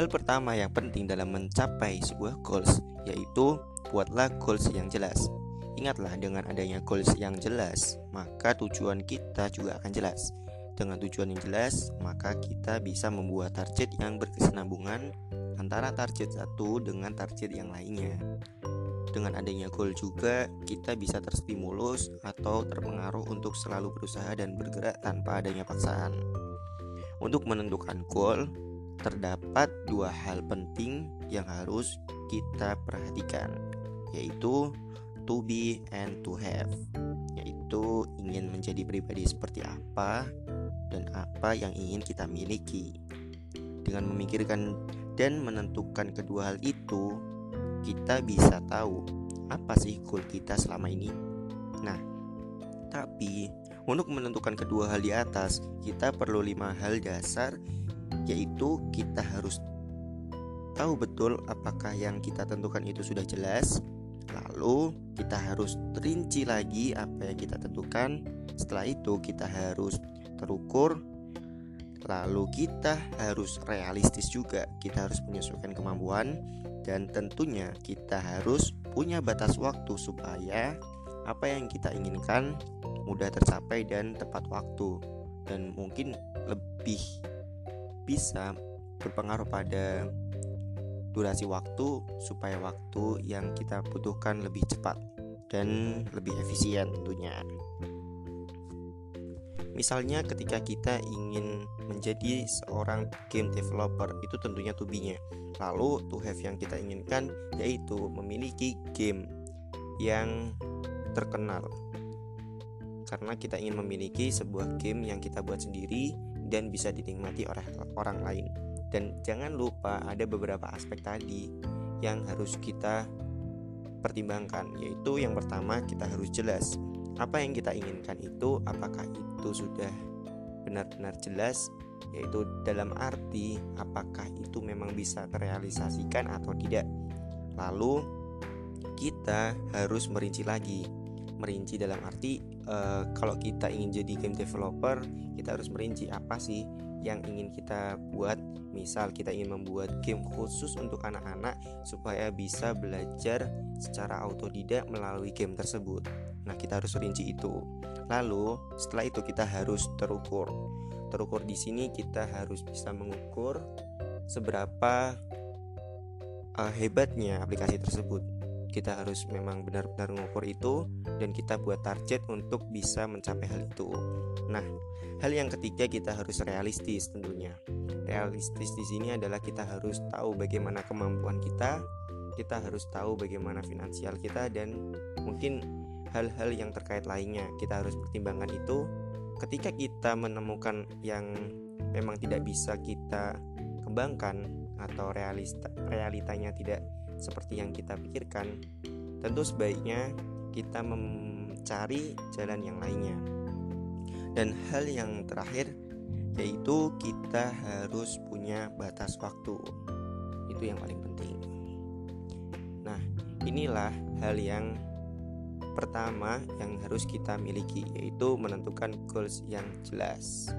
Hal pertama yang penting dalam mencapai sebuah goals yaitu buatlah goals yang jelas. Ingatlah dengan adanya goals yang jelas, maka tujuan kita juga akan jelas. Dengan tujuan yang jelas, maka kita bisa membuat target yang berkesinambungan antara target satu dengan target yang lainnya. Dengan adanya goal juga, kita bisa terstimulus atau terpengaruh untuk selalu berusaha dan bergerak tanpa adanya paksaan. Untuk menentukan goal, terdapat dua hal penting yang harus kita perhatikan, yaitu to be and to have, yaitu ingin menjadi pribadi seperti apa dan apa yang ingin kita miliki. Dengan memikirkan dan menentukan kedua hal itu, kita bisa tahu apa sih goal kita selama ini. Nah, tapi untuk menentukan kedua hal di atas, kita perlu lima hal dasar, yaitu kita harus tahu betul apakah yang kita tentukan itu sudah jelas, lalu kita harus terinci lagi apa yang kita tentukan. Setelah itu, kita harus terukur. Lalu kita harus realistis juga. Kita harus menyesuaikan kemampuan. Dan tentunya kita harus punya batas waktu supaya apa yang kita inginkan mudah tercapai dan tepat waktu. Dan mungkin lebih bisa berpengaruh pada durasi waktu supaya waktu yang kita butuhkan lebih cepat dan lebih efisien tentunya. Misalnya ketika kita ingin menjadi seorang game developer itu tentunya to be-nya. Lalu to have yang kita inginkan yaitu memiliki game yang terkenal. Karena kita ingin memiliki sebuah game yang kita buat sendiri dan bisa dinikmati oleh orang lain. Dan jangan lupa ada beberapa aspek tadi yang harus kita pertimbangkan yaitu yang pertama kita harus jelas apa yang kita inginkan itu apakah itu sudah benar-benar jelas yaitu dalam arti apakah itu memang bisa terrealisasikan atau tidak lalu kita harus merinci lagi merinci dalam arti uh, kalau kita ingin jadi game developer kita harus merinci apa sih yang ingin kita buat misal kita ingin membuat game khusus untuk anak-anak supaya bisa belajar secara autodidak melalui game tersebut Nah, kita harus rinci itu. Lalu, setelah itu kita harus terukur. Terukur di sini kita harus bisa mengukur seberapa uh, hebatnya aplikasi tersebut. Kita harus memang benar-benar mengukur itu dan kita buat target untuk bisa mencapai hal itu. Nah, hal yang ketiga kita harus realistis tentunya. Realistis di sini adalah kita harus tahu bagaimana kemampuan kita, kita harus tahu bagaimana finansial kita dan mungkin hal-hal yang terkait lainnya. Kita harus pertimbangkan itu ketika kita menemukan yang memang tidak bisa kita kembangkan atau realista, realitanya tidak seperti yang kita pikirkan, tentu sebaiknya kita mencari jalan yang lainnya. Dan hal yang terakhir yaitu kita harus punya batas waktu. Itu yang paling penting. Nah, inilah hal yang pertama yang harus kita miliki yaitu menentukan goals yang jelas.